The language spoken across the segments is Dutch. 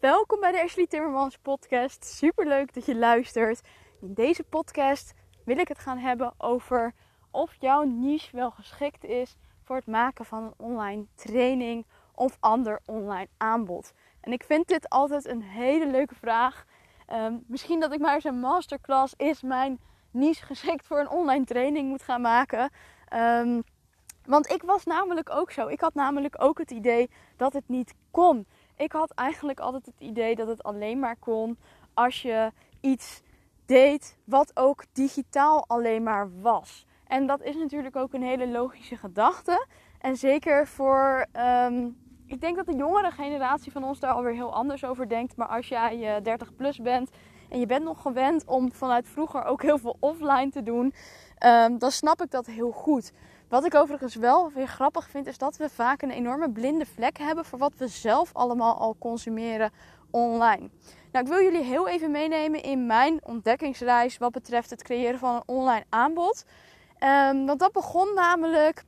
Welkom bij de Ashley Timmermans podcast. Super leuk dat je luistert. In deze podcast wil ik het gaan hebben over of jouw niche wel geschikt is voor het maken van een online training of ander online aanbod. En ik vind dit altijd een hele leuke vraag. Ehm, misschien dat ik maar eens een masterclass is mijn niche geschikt voor een online training moet gaan maken. Um, want ik was namelijk ook zo. Ik had namelijk ook het idee dat het niet kon. Ik had eigenlijk altijd het idee dat het alleen maar kon als je iets deed wat ook digitaal alleen maar was. En dat is natuurlijk ook een hele logische gedachte. En zeker voor, ehm, ik denk dat de jongere generatie van ons daar alweer heel anders over denkt. Maar als jij 30 plus bent en je bent nog gewend om vanuit vroeger ook heel veel offline te doen, um, dan snap ik dat heel goed. Wat ik overigens wel weer grappig vind, is dat we vaak een enorme blinde vlek hebben voor wat we zelf allemaal al consumeren online. Nou, ik wil jullie heel even meenemen in mijn ontdekkingsreis wat betreft het creëren van een online aanbod. Um, want dat begon namelijk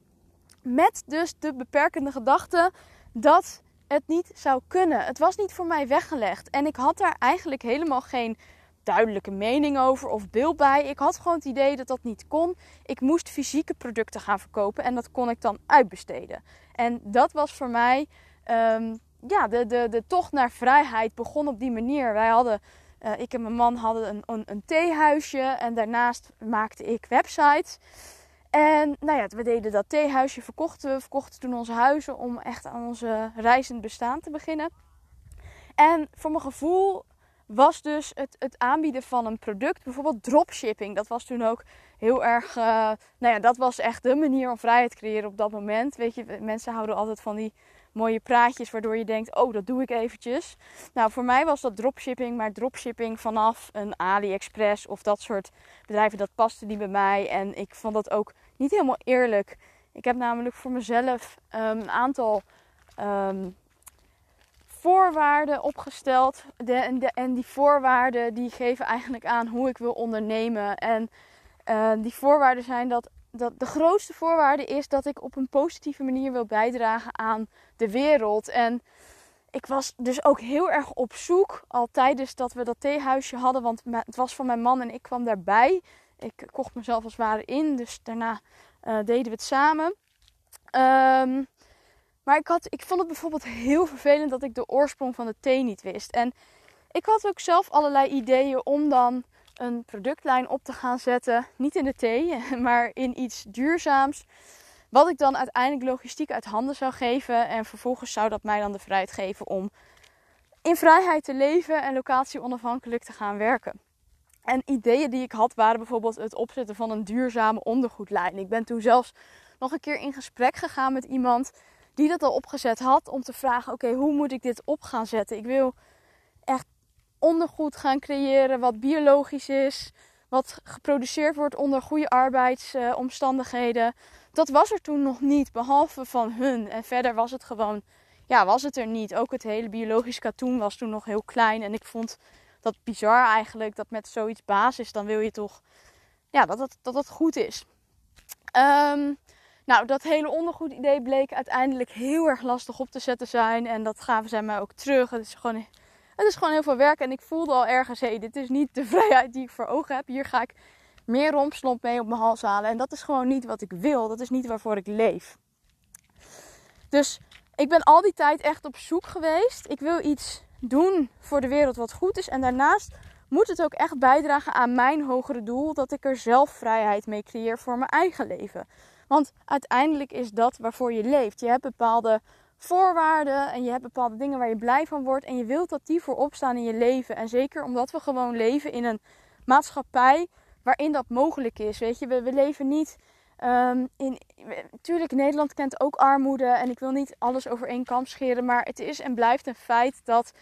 met dus de beperkende gedachte dat het niet zou kunnen. Het was niet voor mij weggelegd. En ik had daar eigenlijk helemaal geen duidelijke mening over of beeld bij. Ik had gewoon het idee dat dat niet kon. Ik moest fysieke producten gaan verkopen en dat kon ik dan uitbesteden. En dat was voor mij, um, ja, de, de, de tocht naar vrijheid begon op die manier. Wij hadden, uh, ik en mijn man hadden een, een, een theehuisje en daarnaast maakte ik websites. En nou ja, we deden dat theehuisje, verkochten we, verkochten toen onze huizen om echt aan onze reizend bestaan te beginnen. En voor mijn gevoel was dus het, het aanbieden van een product, bijvoorbeeld dropshipping. Dat was toen ook heel erg, uh, nou ja, dat was echt de manier om vrijheid te creëren op dat moment. Weet je, mensen houden altijd van die mooie praatjes waardoor je denkt, oh, dat doe ik eventjes. Nou, voor mij was dat dropshipping, maar dropshipping vanaf een AliExpress of dat soort bedrijven, dat paste niet bij mij. En ik vond dat ook niet helemaal eerlijk. Ik heb namelijk voor mezelf um, een aantal um, voorwaarden opgesteld. De, en, de, en, die voorwaarden die geven eigenlijk aan hoe ik wil ondernemen. En uh, die voorwaarden zijn dat, dat de grootste voorwaarde is dat ik op een positieve manier wil bijdragen aan de wereld. En ik was dus ook heel erg op zoek al tijdens dat we dat theehuisje hadden. Want het was van mijn man en ik kwam daarbij. Ik kocht mezelf als het ware in. Dus daarna uh, deden we het samen. Um, maar ik, had, ik vond het bijvoorbeeld heel vervelend dat ik de oorsprong van de thee niet wist. En ik had ook zelf allerlei ideeën om dan een productlijn op te gaan zetten. Niet in de thee, maar in iets duurzaams. Wat ik dan uiteindelijk logistiek uit handen zou geven. En vervolgens zou dat mij dan de vrijheid geven om in vrijheid te leven en locatie onafhankelijk te gaan werken. En ideeën die ik had waren bijvoorbeeld het opzetten van een duurzame ondergoedlijn. Ik ben toen zelfs nog een keer in gesprek gegaan met iemand die dat al opgezet had. Om te vragen: oké, hoe moet ik dit op gaan zetten? Ik wil echt ondergoed gaan creëren wat biologisch is. Wat geproduceerd wordt onder goede arbeidsomstandigheden. dat was er toen nog niet, behalve van hun. En verder was het gewoon, ja, was het er niet. Ook het hele biologisch katoen was toen nog heel klein. En ik vond dat bizar eigenlijk, dat met zoiets basis, dan wil je toch, ja, dat dat het goed is. Um, nou, dat hele ondergoed idee bleek uiteindelijk heel erg lastig op te zetten zijn. En dat gaven zij mij ook terug. Het is gewoon, het is gewoon heel veel werk. En ik voelde al ergens, hé, hey, dit is niet de vrijheid die ik voor ogen heb. Hier ga ik meer rompslomp mee op mijn hals halen. En dat is gewoon niet wat ik wil. Dat is niet waarvoor ik leef. Dus ik ben al die tijd echt op zoek geweest. Ik wil iets doen voor de wereld wat goed is. En daarnaast moet het ook echt bijdragen aan mijn hogere doel. Dat ik er zelf vrijheid mee creëer voor mijn eigen leven. Want uiteindelijk is dat waarvoor je leeft. Je hebt bepaalde voorwaarden en je hebt bepaalde dingen waar je blij van wordt. En je wilt dat die voorop staan in je leven. En zeker omdat we gewoon leven in een maatschappij waarin dat mogelijk is. Weet je, we, we leven niet. Um, in, tuurlijk, Nederland kent ook armoede. En ik wil niet alles over één kam scheren. Maar het is en blijft een feit dat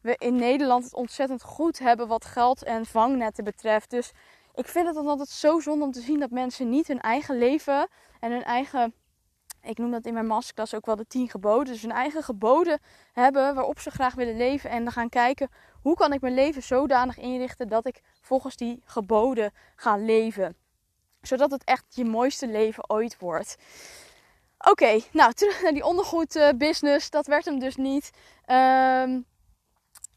we in Nederland het ontzettend goed hebben wat geld en vangnetten betreft. Dus ik vind het dan altijd zo zonde om te zien dat mensen niet hun eigen leven en hun eigen, ik noem dat in mijn masterclass ook wel de tien geboden, dus hun eigen geboden hebben waarop ze graag willen leven. En dan gaan kijken hoe kan ik mijn leven zodanig inrichten dat ik volgens die geboden ga leven. Zodat het echt je mooiste leven ooit wordt. Oké, nou terug naar die ondergoed business. Dat werd hem dus niet. Um,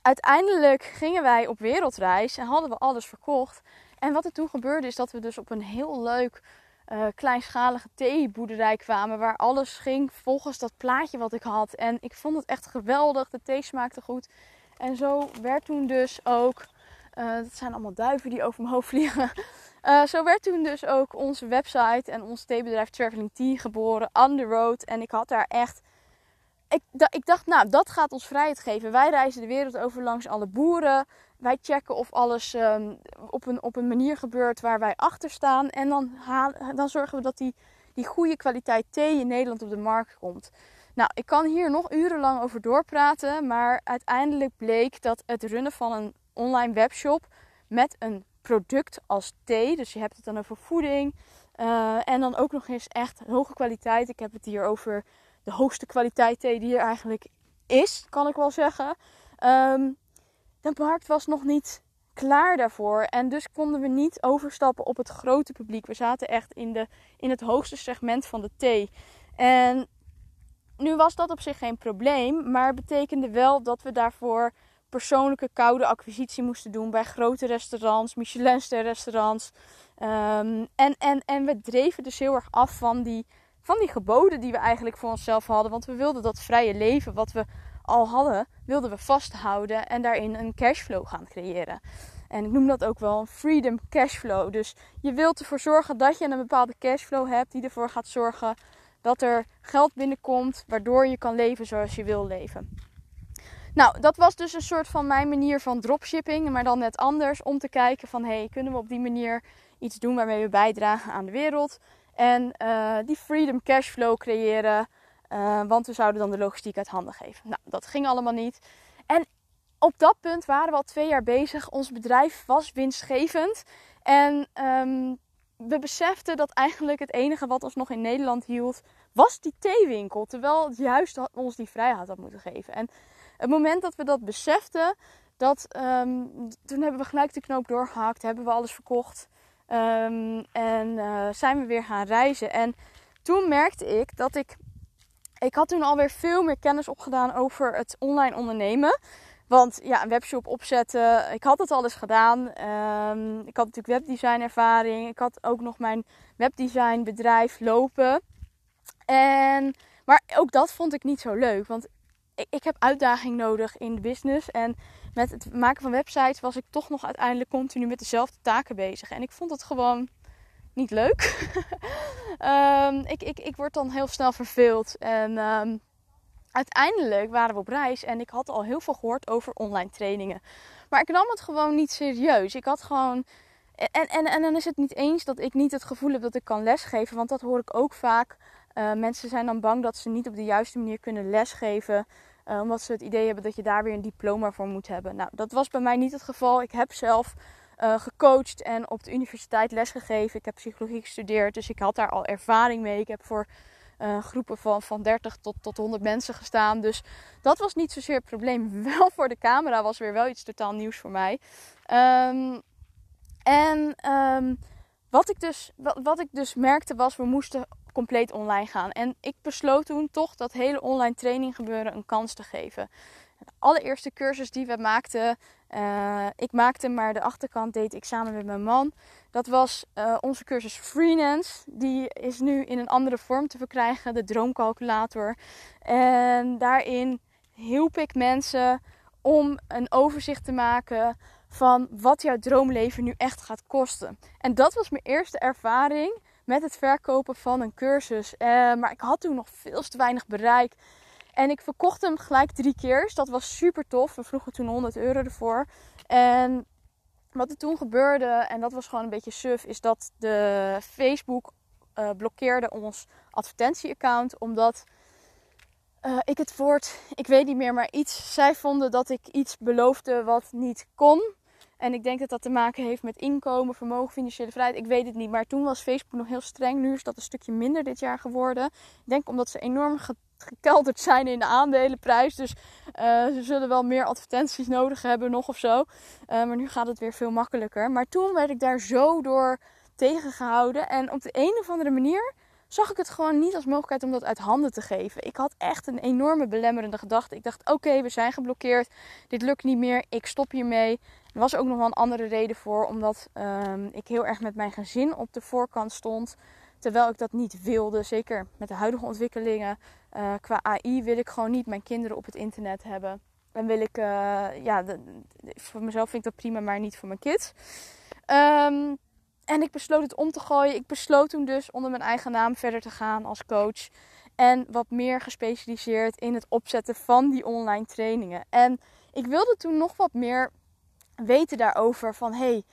uiteindelijk gingen wij op wereldreis en hadden we alles verkocht. En wat er toen gebeurde is dat we dus op een heel leuk uh, kleinschalige theeboerderij kwamen. Waar alles ging volgens dat plaatje wat ik had. En ik vond het echt geweldig. De thee smaakte goed. En zo werd toen dus ook. Uh, dat zijn allemaal duiven die over mijn hoofd vliegen. Uh, zo werd toen dus ook onze website en ons theebedrijf Traveling Tea geboren. On the road. En ik had daar echt ik, ik, dacht, nou, dat gaat ons vrijheid geven. Wij reizen de wereld over langs alle boeren. Wij checken of alles um, op, een, op een manier gebeurt waar wij achter staan. En dan, dan zorgen we dat die, die goede kwaliteit thee in Nederland op de markt komt. Nou, ik kan hier nog urenlang over doorpraten. Maar uiteindelijk bleek dat het runnen van een online webshop met een product als thee. Dus je hebt het dan over voeding. Uh, en dan ook nog eens echt hoge kwaliteit. Ik heb het hier over de hoogste kwaliteit thee die er eigenlijk is, kan ik wel zeggen. Um, de markt was nog niet klaar daarvoor. En dus konden we niet overstappen op het grote publiek. We zaten echt in, de, in het hoogste segment van de thee. En nu was dat op zich geen probleem, maar betekende wel dat we daarvoor persoonlijke koude acquisitie moesten doen bij grote restaurants, Michelinster restaurants. Um, en, en, en we dreven dus heel erg af van die van die geboden die we eigenlijk voor onszelf hadden. Want we wilden dat vrije leven wat we al hadden, wilden we vasthouden en daarin een cashflow gaan creëren. En ik noem dat ook wel een freedom cashflow. Dus je wilt ervoor zorgen dat je een bepaalde cashflow hebt die ervoor gaat zorgen dat er geld binnenkomt waardoor je kan leven zoals je wil leven. Nou, dat was dus een soort van mijn manier van dropshipping, maar dan net anders om te kijken van hey, kunnen we op die manier iets doen waarmee we bijdragen aan de wereld? En uh, die freedom cashflow creëren. Uh, want we zouden dan de logistiek uit handen geven. Nou, dat ging allemaal niet. En op dat punt waren we al twee jaar bezig. Ons bedrijf was winstgevend. En um, we beseften dat eigenlijk het enige wat ons nog in Nederland hield, was die theewinkel. Terwijl het juist ons die vrijheid had moeten geven. En het moment dat we dat beseften, dat, um, toen hebben we gelijk de knoop doorgehakt. Hebben we alles verkocht. Um, en uh, zijn we weer gaan reizen. En toen merkte ik dat ik. Ik had toen alweer veel meer kennis opgedaan over het online ondernemen. Want ja, een webshop opzetten, ik had het al eens gedaan. Um, ik had natuurlijk webdesign ervaring. Ik had ook nog mijn webdesign bedrijf lopen. En, maar ook dat vond ik niet zo leuk. Want ik, ik heb uitdaging nodig in de business. En met het maken van websites was ik toch nog uiteindelijk continu met dezelfde taken bezig. En ik vond het gewoon niet leuk. um, ik, ik, ik word dan heel snel verveeld. En um, uiteindelijk waren we op reis en ik had al heel veel gehoord over online trainingen. Maar ik nam het gewoon niet serieus. Ik had gewoon. En, en, en dan is het niet eens dat ik niet het gevoel heb dat ik kan lesgeven. Want dat hoor ik ook vaak. Uh, mensen zijn dan bang dat ze niet op de juiste manier kunnen lesgeven. Uh, omdat ze het idee hebben dat je daar weer een diploma voor moet hebben. Nou, dat was bij mij niet het geval. Ik heb zelf uh, gecoacht en op de universiteit lesgegeven. Ik heb psychologie gestudeerd, dus ik had daar al ervaring mee. Ik heb voor uh, groepen van, van 30 tot, tot 100 mensen gestaan. Dus dat was niet zozeer het probleem. Wel voor de camera was weer wel iets totaal nieuws voor mij. Um, en um, wat, ik dus, wat, wat ik dus merkte was, we moesten compleet online gaan. En ik besloot toen toch dat hele online training gebeuren een kans te geven. De allereerste cursus die we maakten, uh, ik maakte maar de achterkant deed ik samen met mijn man. Dat was uh, onze cursus Freelance. Die is nu in een andere vorm te verkrijgen, de droomcalculator. En daarin hielp ik mensen om een overzicht te maken van wat jouw droomleven nu echt gaat kosten. En dat was mijn eerste ervaring met het verkopen van een cursus. Uh, maar ik had toen nog veel te weinig bereik. En ik verkocht hem gelijk drie keer. Dus dat was super tof. We vroegen toen 100 euro ervoor. En wat er toen gebeurde, en dat was gewoon een beetje suf, is dat de Facebook uh, blokkeerde ons advertentieaccount. Omdat uh, ik het woord, ik weet niet meer, maar iets. Zij vonden dat ik iets beloofde wat niet kon. En ik denk dat dat te maken heeft met inkomen, vermogen, financiële vrijheid. Ik weet het niet. Maar toen was Facebook nog heel streng. Nu is dat een stukje minder dit jaar geworden. Ik denk omdat ze enorm gekelderd zijn in de aandelenprijs. Dus uh, ze zullen wel meer advertenties nodig hebben nog of zo. Uh, maar nu gaat het weer veel makkelijker. Maar toen werd ik daar zo door tegengehouden. En op de een of andere manier zag ik het gewoon niet als mogelijkheid om dat uit handen te geven. Ik had echt een enorme belemmerende gedachte. Ik dacht: oké, we zijn geblokkeerd. Dit lukt niet meer. Ik stop hiermee. Er was ook nog wel een andere reden voor, omdat ehm, ik heel erg met mijn gezin op de voorkant stond. Terwijl ik dat niet wilde. Zeker met de huidige ontwikkelingen. Uh, qua AI wil ik gewoon niet mijn kinderen op het internet hebben. En wil ik, uh, ja, voor mezelf vind ik dat prima, maar niet voor mijn kids. Um, en ik besloot het om te gooien. Ik besloot toen dus onder mijn eigen naam verder te gaan als coach. En wat meer gespecialiseerd in het opzetten van die online trainingen. En ik wilde toen nog wat meer weten daarover. Van hey,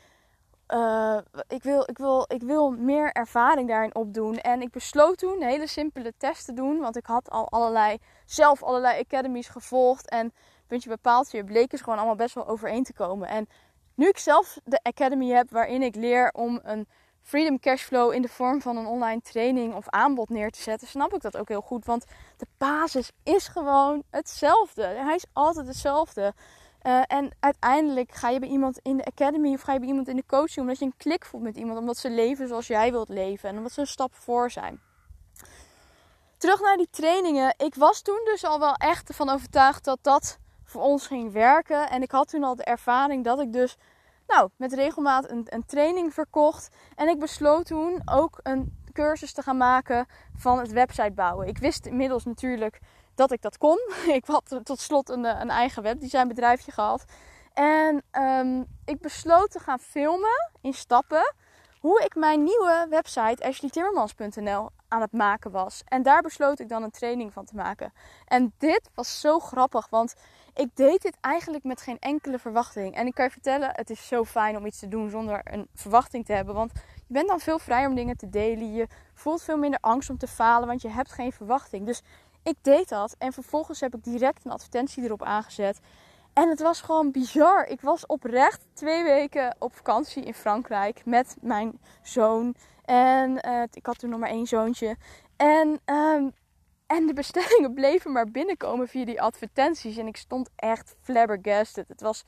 uh, ik, wil, ik, wil, ik wil meer ervaring daarin opdoen. En ik besloot toen een hele simpele test te doen. Want ik had al allerlei, zelf allerlei academies gevolgd. En puntje bepaald, je bleek dus gewoon allemaal best wel overeen te komen. En nu ik zelf de Academy heb waarin ik leer om een Freedom Cashflow in de vorm van een online training of aanbod neer te zetten, snap ik dat ook heel goed. Want de basis is gewoon hetzelfde. Hij is altijd hetzelfde. Uh, en uiteindelijk ga je bij iemand in de academy of ga je bij iemand in de coaching omdat je een klik voelt met iemand, omdat ze leven zoals jij wilt leven en omdat ze een stap voor zijn. Terug naar die trainingen. Ik was toen dus al wel echt ervan overtuigd dat dat voor ons ging werken. En ik had toen al de ervaring dat ik dus nou, met regelmaat een, een training verkocht. En ik besloot toen ook een cursus te gaan maken van het website bouwen. Ik wist inmiddels natuurlijk dat ik dat kon. Ik had tot slot een, een eigen webdesignbedrijfje gehad. En um, ik besloot te gaan filmen in stappen hoe ik mijn nieuwe website ashleytimmermans.nl aan het maken was. En daar besloot ik dan een training van te maken. En dit was zo grappig, want ik deed dit eigenlijk met geen enkele verwachting. En ik kan je vertellen, het is zo fijn om iets te doen zonder een verwachting te hebben. Want je bent dan veel vrijer om dingen te delen. Je voelt veel minder angst om te falen, want je hebt geen verwachting. Dus ik deed dat en vervolgens heb ik direct een advertentie erop aangezet. En het was gewoon bizar. Ik was oprecht twee weken op vakantie in Frankrijk met mijn zoon. En uh, ik had toen nog maar één zoontje. En um, en de bestellingen bleven maar binnenkomen via die advertenties. En ik stond echt flabbergasted. Het was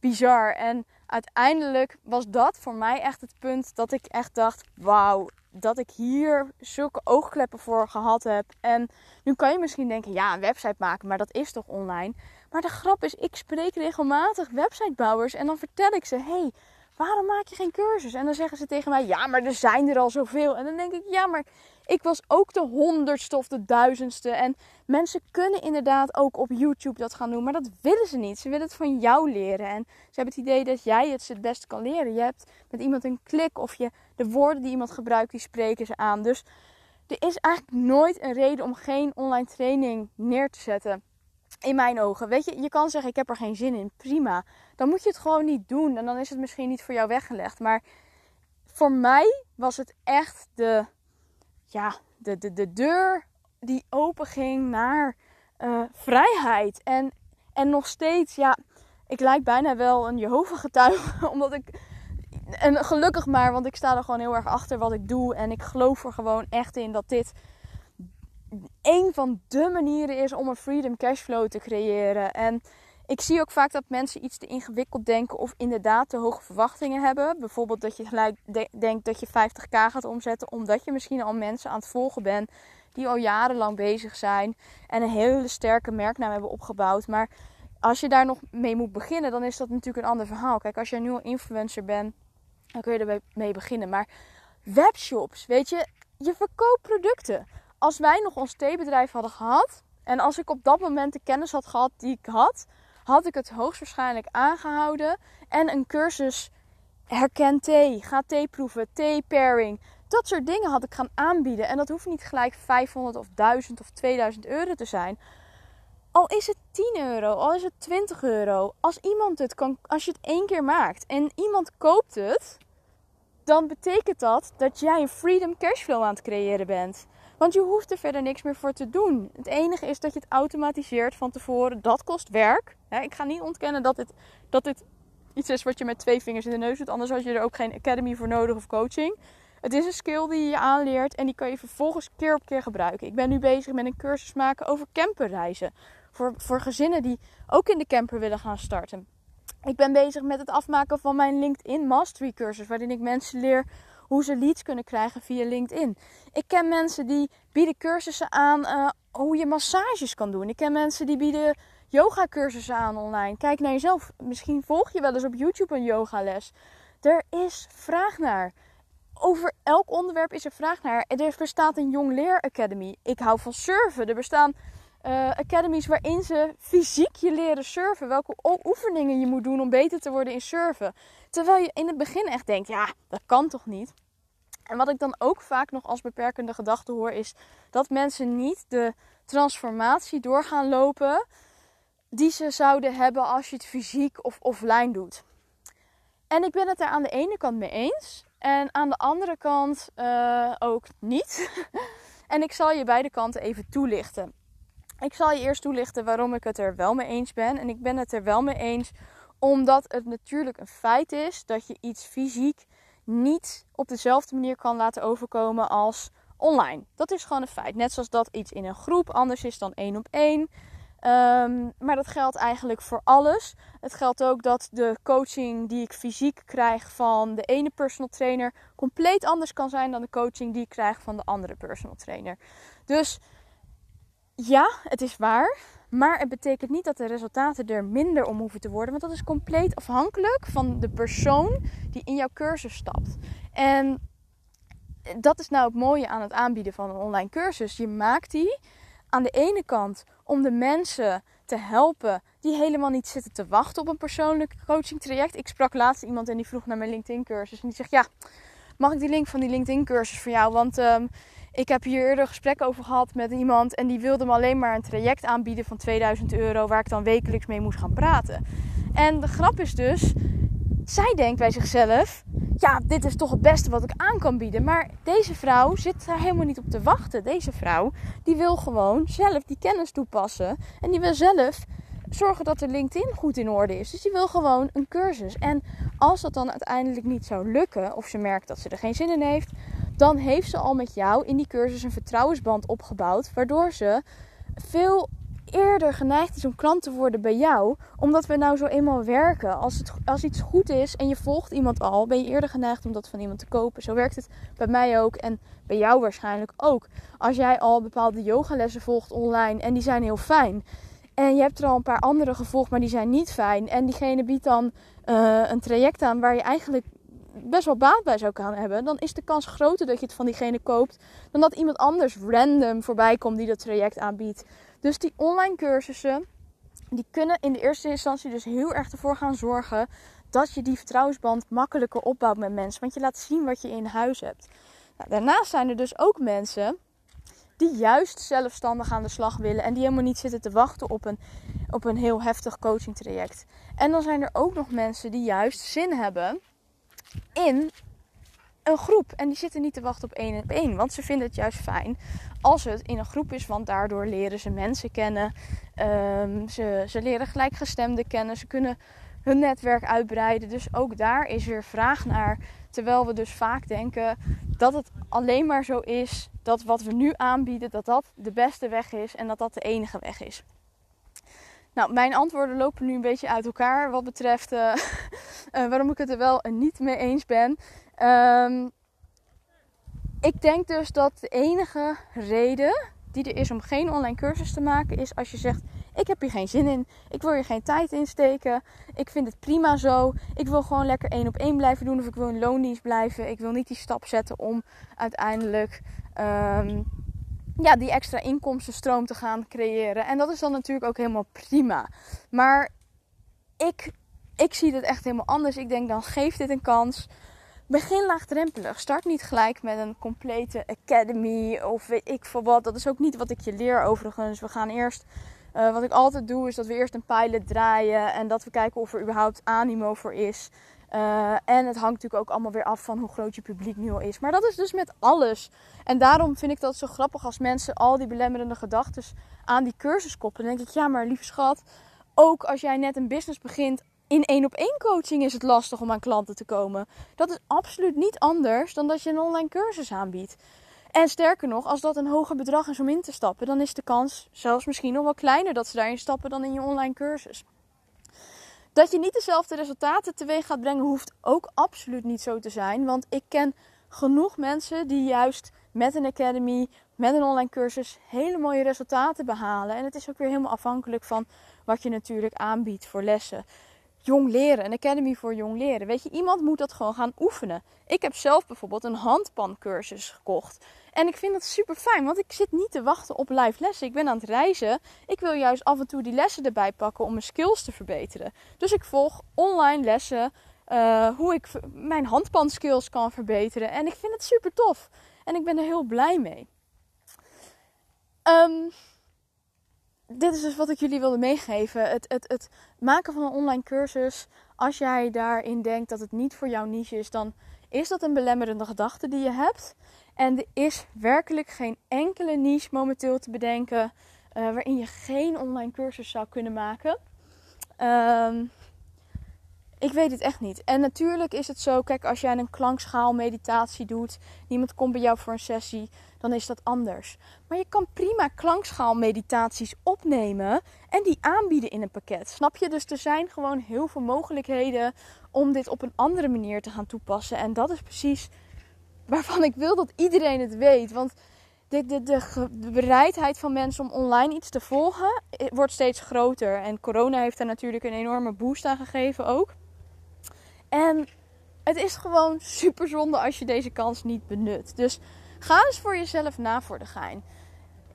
bizar. En uiteindelijk was dat voor mij echt het punt dat ik echt dacht: wauw, dat ik hier zulke oogkleppen voor gehad heb. En nu kan je misschien denken: ja, een website maken, maar dat is toch online? Maar de grap is, ik spreek regelmatig websitebouwers en dan vertel ik ze: hey, waarom maak je geen cursus? En dan zeggen ze tegen mij: ja, maar er zijn er al zoveel. En dan denk ik: ja, maar ik was ook de honderdste of de duizendste. En mensen kunnen inderdaad ook op YouTube dat gaan doen. Maar dat willen ze niet. Ze willen het van jou leren. En ze hebben het idee dat jij het het beste kan leren. Je hebt met iemand een klik. Of je, de woorden die iemand gebruikt, die spreken ze aan. Dus er is eigenlijk nooit een reden om geen online training neer te zetten. In mijn ogen. Weet je, je kan zeggen: Ik heb er geen zin in. Prima. Dan moet je het gewoon niet doen. En dan is het misschien niet voor jou weggelegd. Maar voor mij was het echt de ja, de, de, de deur die open ging naar uh, vrijheid. En, en nog steeds, ja, ik lijk bijna wel een Jehovah-getuige. Omdat ik, en gelukkig maar, want ik sta er gewoon heel erg achter wat ik doe. En ik geloof er gewoon echt in dat dit een van de manieren is om een freedom cashflow te creëren. En ik zie ook vaak dat mensen iets te ingewikkeld denken of inderdaad te hoge verwachtingen hebben. Bijvoorbeeld dat je gelijk denkt dat je 50k gaat omzetten, omdat je misschien al mensen aan het volgen bent die al jarenlang bezig zijn en een hele sterke merknaam hebben opgebouwd. Maar als je daar nog mee moet beginnen, dan is dat natuurlijk een ander verhaal. Kijk, als je nu al influencer bent, dan kun je er mee beginnen. Maar webshops, weet je, je verkoopt producten. Als wij nog ons theebedrijf hadden gehad en als ik op dat moment de kennis had gehad die ik had, had ik het hoogstwaarschijnlijk aangehouden. En een cursus herken thee, ga thee proeven, thee pairing. Dat soort dingen had ik gaan aanbieden. En dat hoeft niet gelijk 500 of 1000 of 2000 euro te zijn. Al is het 10 euro, al is het 20 euro. Als iemand het kan, als je het één keer maakt en iemand koopt het, dan betekent dat dat jij een freedom cashflow aan het creëren bent. Want je hoeft er verder niks meer voor te doen. Het enige is dat je het automatiseert van tevoren. Dat kost werk. Ik ga niet ontkennen dat dit, dat iets is wat je met twee vingers in de neus doet. Anders had je er ook geen academy voor nodig of coaching. Het is een skill die je aanleert en die kan je vervolgens keer op keer gebruiken. Ik ben nu bezig met een cursus maken over camperreizen. Voor, voor gezinnen die ook in de camper willen gaan starten. Ik ben bezig met het afmaken van mijn LinkedIn Mastery cursus. Waarin ik mensen leer hoe ze leads kunnen krijgen via LinkedIn. Ik ken mensen die bieden cursussen aan uh, hoe je massages kan doen. Ik ken mensen die bieden yoga cursussen aan online. Kijk naar jezelf. Misschien volg je wel eens op YouTube een yogales. Er is vraag naar. Over elk onderwerp is er vraag naar. Er bestaat een Jong Leer Academy. Ik hou van surfen. Er bestaan uh, academies waarin ze fysiek je leren surfen. Welke oefeningen je moet doen om beter te worden in surfen. Terwijl je in het begin echt denkt, ja, dat kan toch niet? En wat ik dan ook vaak nog als beperkende gedachte hoor, is dat mensen niet de transformatie doorgaan lopen die ze zouden hebben als je het fysiek of offline doet. En ik ben het er aan de ene kant mee eens en aan de andere kant uh, ook niet. en ik zal je beide kanten even toelichten. Ik zal je eerst toelichten waarom ik het er wel mee eens ben. En ik ben het er wel mee eens omdat het natuurlijk een feit is dat je iets fysiek niet op dezelfde manier kan laten overkomen als online. Dat is gewoon een feit. Net zoals dat iets in een groep anders is dan één op één. Um, maar dat geldt eigenlijk voor alles. Het geldt ook dat de coaching die ik fysiek krijg van de ene personal trainer compleet anders kan zijn dan de coaching die ik krijg van de andere personal trainer. Dus ja, het is waar. Maar het betekent niet dat de resultaten er minder om hoeven te worden. Want dat is compleet afhankelijk van de persoon die in jouw cursus stapt. En dat is nou het mooie aan het aanbieden van een online cursus. Je maakt die aan de ene kant om de mensen te helpen die helemaal niet zitten te wachten op een persoonlijk coaching traject. Ik sprak laatst iemand en die vroeg naar mijn LinkedIn cursus. En die zegt: Ja, mag ik die link van die LinkedIn cursus voor jou? Want um, ik heb hier eerder gesprek over gehad met iemand en die wilde me alleen maar een traject aanbieden van 2000 euro waar ik dan wekelijks mee moest gaan praten. En de grap is dus, zij denkt bij zichzelf: ja, dit is toch het beste wat ik aan kan bieden. Maar deze vrouw zit daar helemaal niet op te wachten. Deze vrouw die wil gewoon zelf die kennis toepassen en die wil zelf zorgen dat de LinkedIn goed in orde is. Dus die wil gewoon een cursus. En als dat dan uiteindelijk niet zou lukken, of ze merkt dat ze er geen zin in heeft, dan heeft ze al met jou in die cursus een vertrouwensband opgebouwd, waardoor ze veel eerder geneigd is om klant te worden bij jou, omdat we nou zo eenmaal werken. Als, het, als iets goed is en je volgt iemand al, ben je eerder geneigd om dat van iemand te kopen. Zo werkt het bij mij ook en bij jou waarschijnlijk ook. Als jij al bepaalde yogalessen volgt online en die zijn heel fijn. En je hebt er al een paar andere gevolgd, maar die zijn niet fijn. En diegene biedt dan uh, een traject aan waar je eigenlijk best wel baat bij zou kunnen hebben, dan is de kans groter dat je het van diegene koopt dan dat iemand anders random voorbij komt die dat traject aanbiedt. Dus die online cursussen, die kunnen in de eerste instantie dus heel erg ervoor gaan zorgen dat je die vertrouwensband makkelijker opbouwt met mensen. Want je laat zien wat je in huis hebt. Nou, daarnaast zijn er dus ook mensen die juist zelfstandig aan de slag willen en die helemaal niet zitten te wachten op een, op een heel heftig coaching traject. En dan zijn er ook nog mensen die juist zin hebben in een groep. En die zitten niet te wachten op één op één. Want ze vinden het juist fijn als het in een groep is. Want daardoor leren ze mensen kennen. Um, ze, ze leren gelijkgestemden kennen. Ze kunnen hun netwerk uitbreiden. Dus ook daar is weer vraag naar. Terwijl we dus vaak denken dat het alleen maar zo is dat wat we nu aanbieden, dat dat de beste weg is en dat dat de enige weg is. Nou, mijn antwoorden lopen nu een beetje uit elkaar wat betreft uh, waarom ik het er wel niet mee eens ben. Um, ik denk dus dat de enige reden die er is om geen online cursus te maken, is als je zegt: Ik heb hier geen zin in, ik wil hier geen tijd in steken, ik vind het prima zo, ik wil gewoon lekker één op één blijven doen of ik wil in loondienst blijven, ik wil niet die stap zetten om uiteindelijk. Um, ja, die extra inkomstenstroom te gaan creëren. En dat is dan natuurlijk ook helemaal prima. Maar ik, ik zie het echt helemaal anders. Ik denk dan geef dit een kans. Begin laagdrempelig. Start niet gelijk met een complete academy of weet ik veel wat. Dat is ook niet wat ik je leer overigens. We gaan eerst, uh, wat ik altijd doe, is dat we eerst een pilot draaien en dat we kijken of er überhaupt animo voor is. Uh, en het hangt natuurlijk ook allemaal weer af van hoe groot je publiek nu al is. Maar dat is dus met alles. En daarom vind ik dat zo grappig als mensen al die belemmerende gedachten aan die cursus koppelen. Dan denk ik, ja, maar lieve schat, ook als jij net een business begint, in één op één coaching is het lastig om aan klanten te komen. Dat is absoluut niet anders dan dat je een online cursus aanbiedt. En sterker nog, als dat een hoger bedrag is om in te stappen, dan is de kans zelfs misschien nog wel kleiner dat ze daarin stappen dan in je online cursus. Dat je niet dezelfde resultaten teweeg gaat brengen, hoeft ook absoluut niet zo te zijn. Want ik ken genoeg mensen die juist met een academy, met een online cursus hele mooie resultaten behalen. En het is ook weer helemaal afhankelijk van wat je natuurlijk aanbiedt voor lessen. Jong leren, een academy voor jong leren. Weet je, iemand moet dat gewoon gaan oefenen. Ik heb zelf bijvoorbeeld een handpancursus gekocht. En ik vind dat super fijn, want ik zit niet te wachten op live lessen. Ik ben aan het reizen. Ik wil juist af en toe die lessen erbij pakken om mijn skills te verbeteren. Dus ik volg online lessen uh, hoe ik mijn handpanskills kan verbeteren. En ik vind het super tof. En ik ben er heel blij mee. Um, dit is dus wat ik jullie wilde meegeven. Het, het, het maken van een online cursus. Als jij daarin denkt dat het niet voor jouw niche is, dan is dat een belemmerende gedachte die je hebt. En er is werkelijk geen enkele niche momenteel te bedenken uh, waarin je geen online cursus zou kunnen maken. Um, ik weet het echt niet. En natuurlijk is het zo, kijk, als jij een klankschaal meditatie doet, niemand komt bij jou voor een sessie, dan is dat anders. Maar je kan prima klangschaal meditaties opnemen en die aanbieden in een pakket. Snap je? Dus er zijn gewoon heel veel mogelijkheden om dit op een andere manier te gaan toepassen. En dat is precies waarvan ik wil dat iedereen het weet. Want de, de, bereidheid van mensen om online iets te volgen eh, wordt steeds groter. En corona heeft daar natuurlijk een enorme boost aan gegeven ook. En het is gewoon super zonde als je deze kans niet benut. Dus ga eens voor jezelf na voor de gein.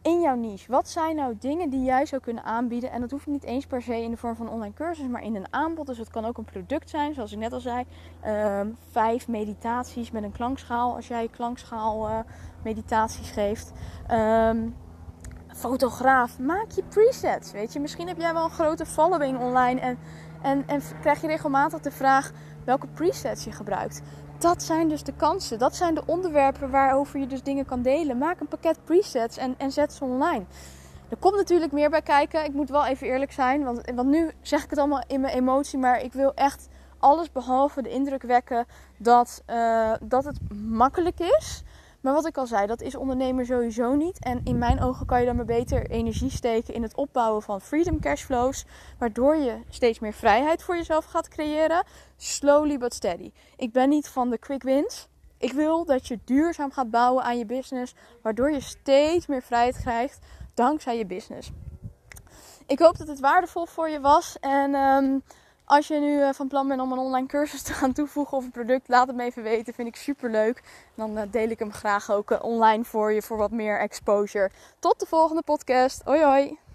In jouw niche, wat zijn nou dingen die jij zou kunnen aanbieden? En dat hoeft niet eens per se in de vorm van online cursus, maar in een aanbod. Dus het kan ook een product zijn, zoals ik net al zei. Ehm, vijf meditaties met een klankschaal, als jij klankschaal uh, meditaties geeft. Um, fotograaf, maak je presets. Weet je, misschien heb jij wel een grote following online en, en, en krijg je regelmatig de vraag welke presets je gebruikt. Dat zijn dus de kansen. Dat zijn de onderwerpen waarover je dus dingen kan delen. Maak een pakket presets en, en zet ze online. Er komt natuurlijk meer bij kijken. Ik moet wel even eerlijk zijn. Want, want nu zeg ik het allemaal in mijn emotie. Maar ik wil echt alles behalve de indruk wekken dat, uh, dat het makkelijk is. Maar wat ik al zei, dat is ondernemer sowieso niet. En in mijn ogen kan je dan maar beter energie steken in het opbouwen van freedom cashflows. Waardoor je steeds meer vrijheid voor jezelf gaat creëren. Slowly but steady. Ik ben niet van de quick wins. Ik wil dat je duurzaam gaat bouwen aan je business. Waardoor je steeds meer vrijheid krijgt dankzij je business. Ik hoop dat het waardevol voor je was. En um, als je nu eh, van plan bent om een online cursus te gaan toevoegen of een product, laat het me even weten. Vind ik super leuk. Dan eh, deel ik hem graag ook eh, online voor je voor wat meer exposure. Tot de volgende podcast. Hoi hoi.